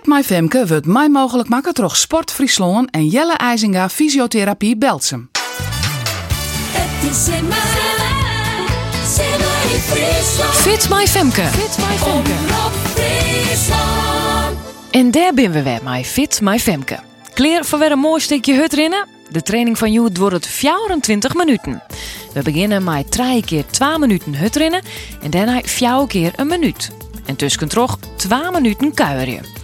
Fit My Femke wordt mij mogelijk maken door Sport Friesland en Jelle IJzinga Fysiotherapie Belsum. Het is in mij, Simmer in Friesland. Fit My Femke. Fit My Femke. En daar ben we weer met Fit My Femke. Kleer voor weer een mooi stukje hut rennen. De training van jou wordt het 24 minuten. We beginnen met drie keer 2 minuten hut rennen en daarna 4 keer een minuut. En tussen toch 2 minuten kuieren.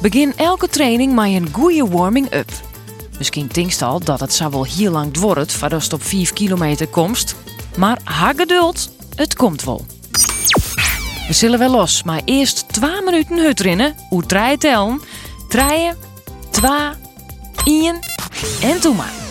Begin elke training met een goede warming-up. Misschien denkst al dat het zou wel heel lang wordt voordat je op 5 kilometer komst. Maar ha geduld, het komt wel. We zullen wel los, maar eerst 2 minuten hut rennen. Hoe drie tellen? 3, 2, 1 en toe maar.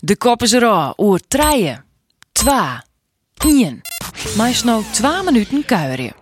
De kop is er al, oer treien. Twa. Ien. Maar is nou 2 minuten kuieren.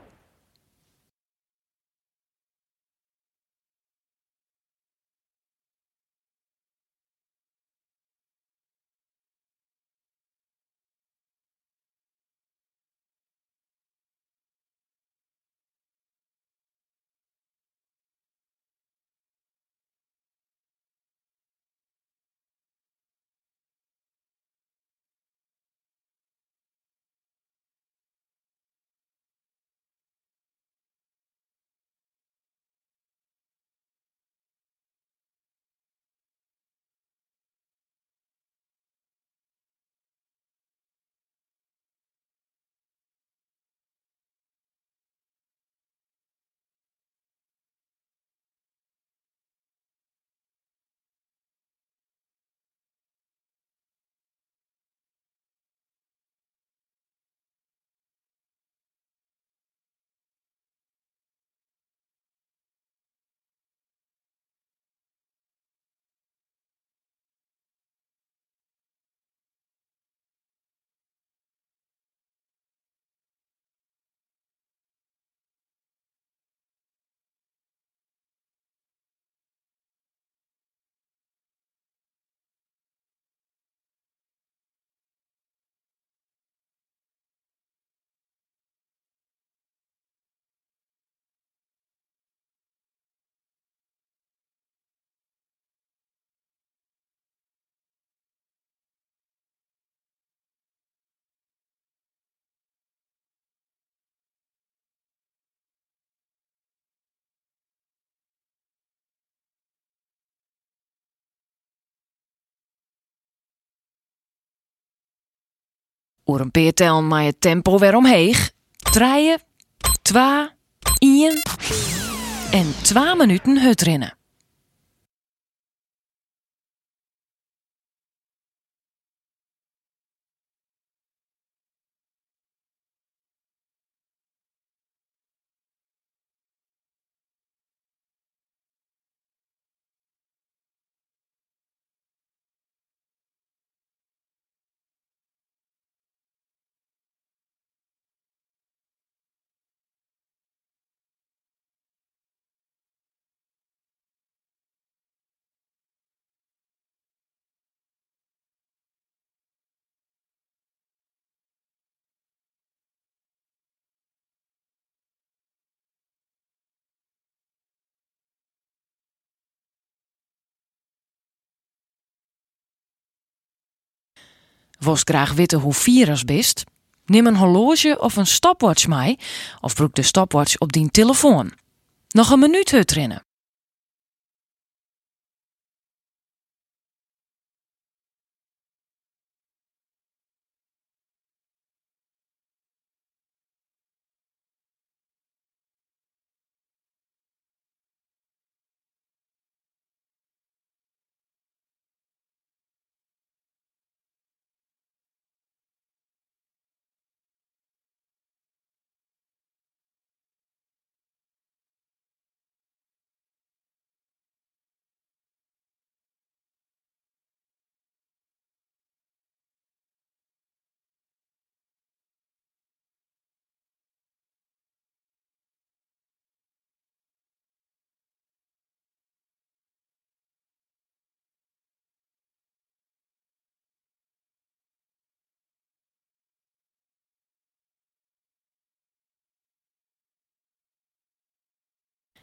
Oer een peer tellen maar het tempo weer omheeg. Draaien, twa, ien en 2 minuten hut rennen. Wolst graag weten hoe virus bist? Neem een horloge of een stopwatch mee of broek de stopwatch op die telefoon. Nog een minuut hut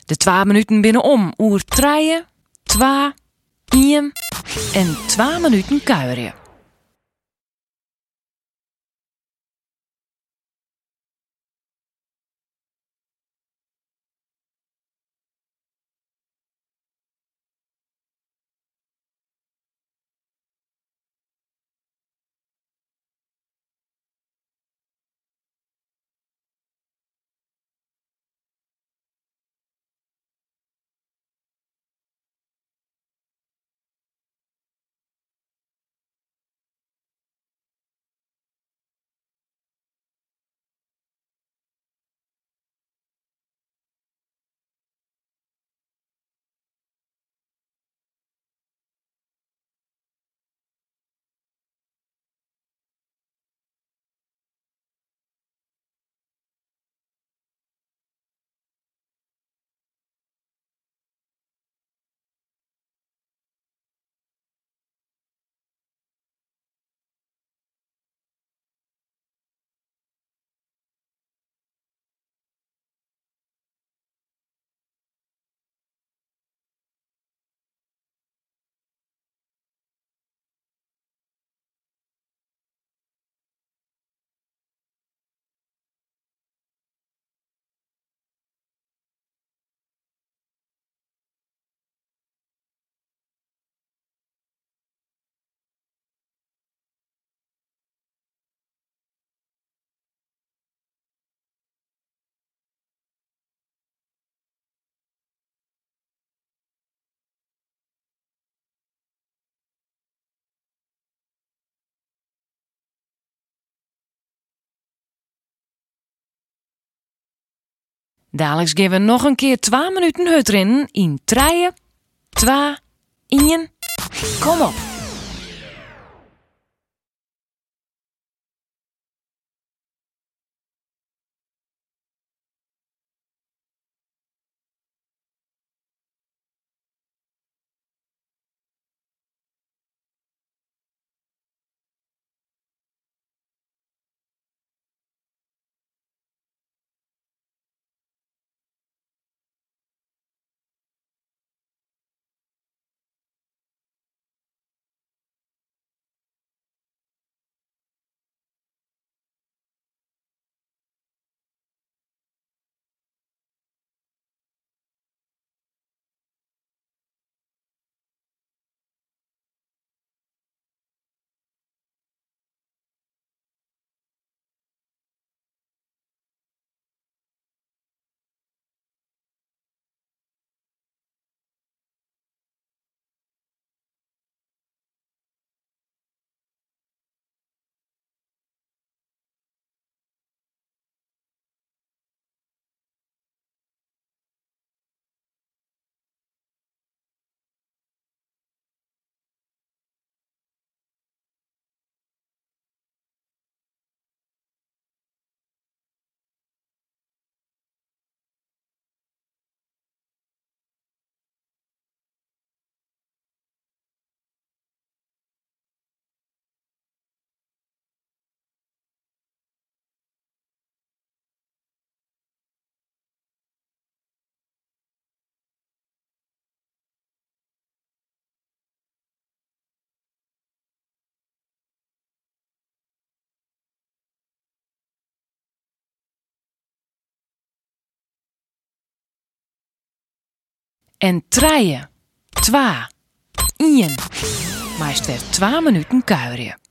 De twa minuten binnen om. Oer treien, twa, ien en twa minuten kuieren. Dadelijk geven we nog een keer twa minuten hut in treien, twa, ien. Kom op. en treien, twa, ien. Meest weer twa minuten kuieren.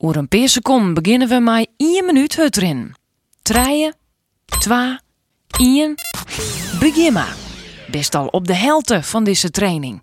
Oer een paar seconden beginnen we met 1 minuut hut erin. Treien, twa, ien, begin maar. Best al op de helte van deze training.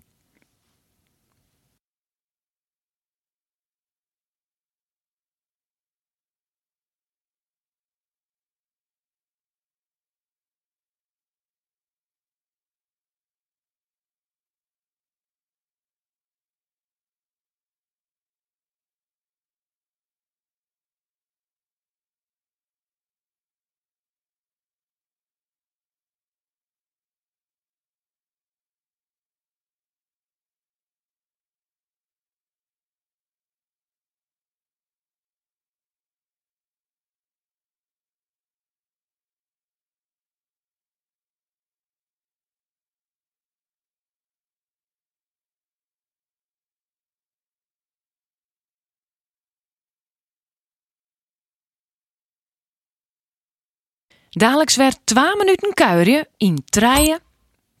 Dadelijks werd 2 minuten kuieren in treien,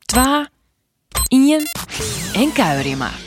twa, ien en kuieren maar.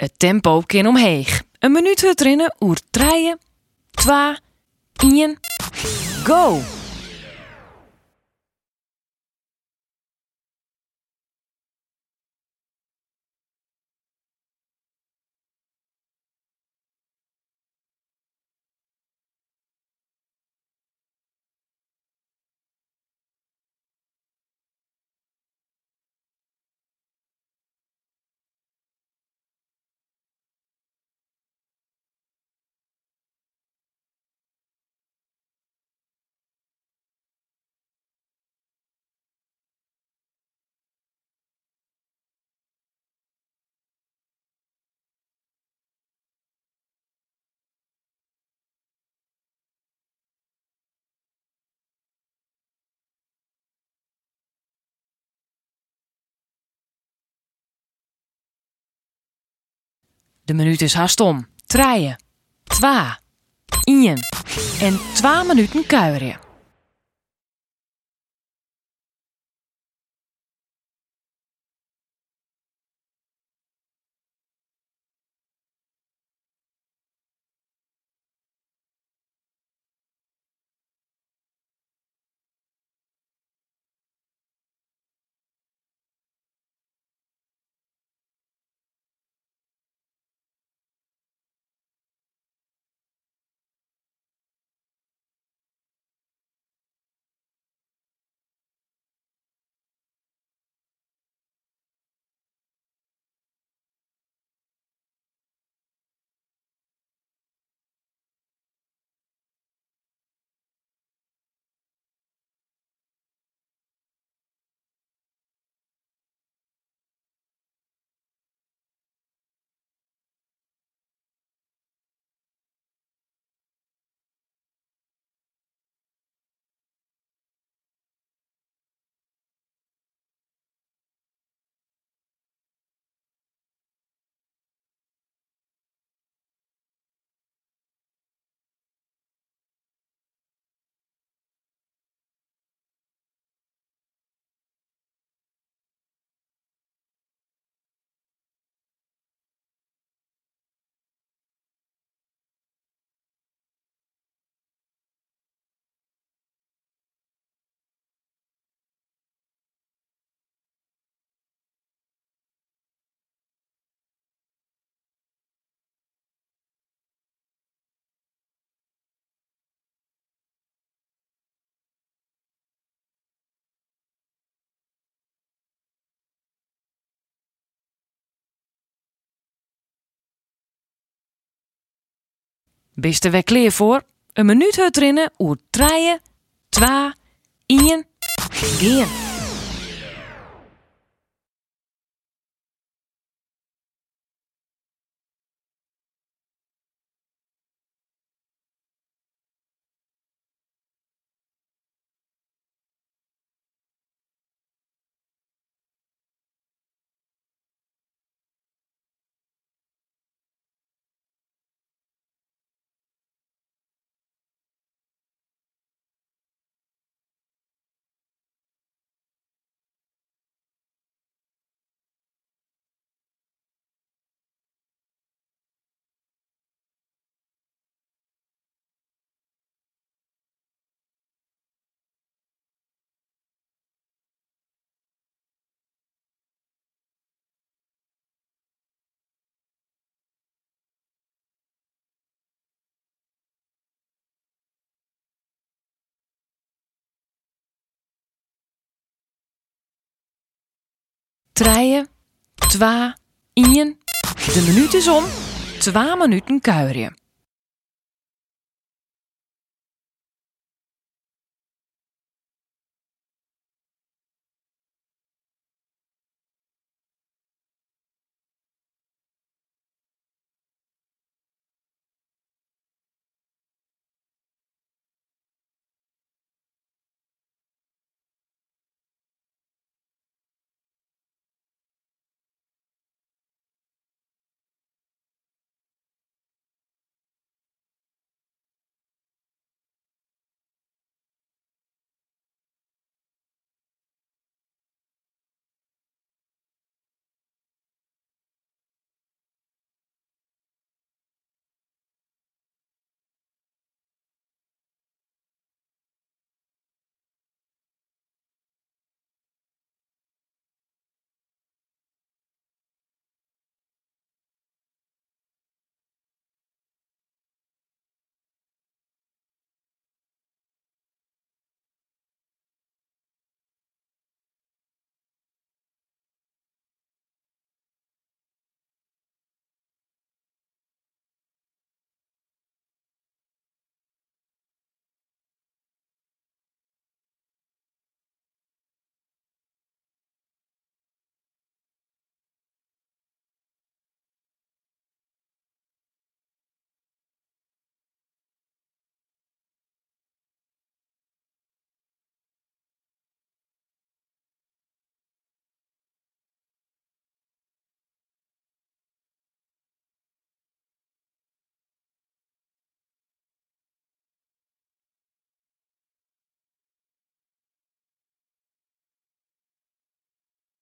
Het tempo kan omheeg. Een minuut hut rinnen oer treien, twa, ien, go! De minuut is haast om. Treien, twa, ien en twa minuten kuieren. Bist er voor? Een minuut hut oer treien, twa, ien, gean. Treien, twa, ien. De minuut is om. Twa minuten kuieren.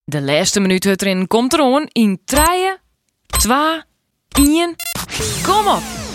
De laatste minuut hut erin komt erom in 3, 2, 1. Kom op!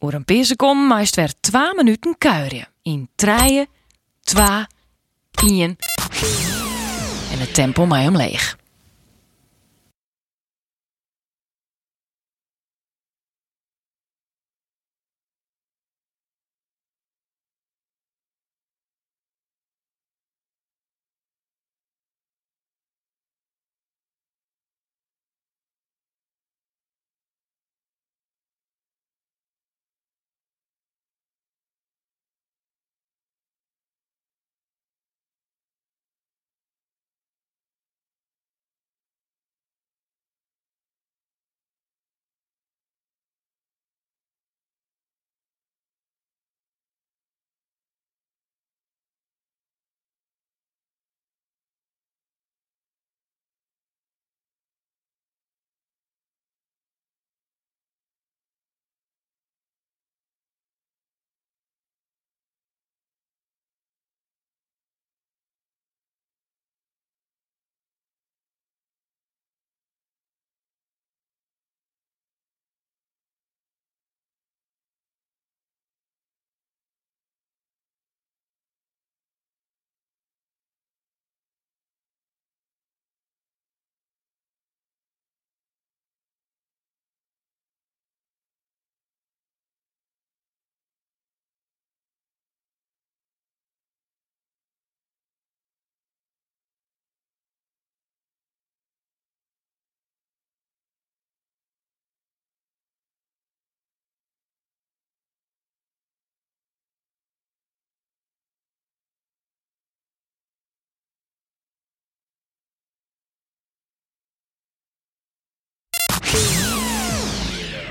Oer een paar seconden meest weer 2 minuten kuieren. In 3, 2, 1. En het tempo mij omleeg.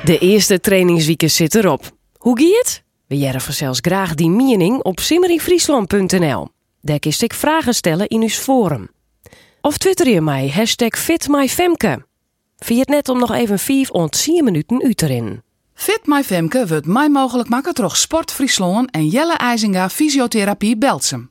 De eerste trainingsweekend zit erop. Hoe gaat het? We jerven zelfs graag die mening op simmeringfriesland.nl. Daar kun ik vragen stellen in uw forum. Of twitter je mij, hashtag FitMyFemke. Vind het net om nog even 5 ont 10 minuten uit erin. Fit My Femke wordt mij mogelijk maken door Sport Friesland en Jelle IJzinga Fysiotherapie Belsum.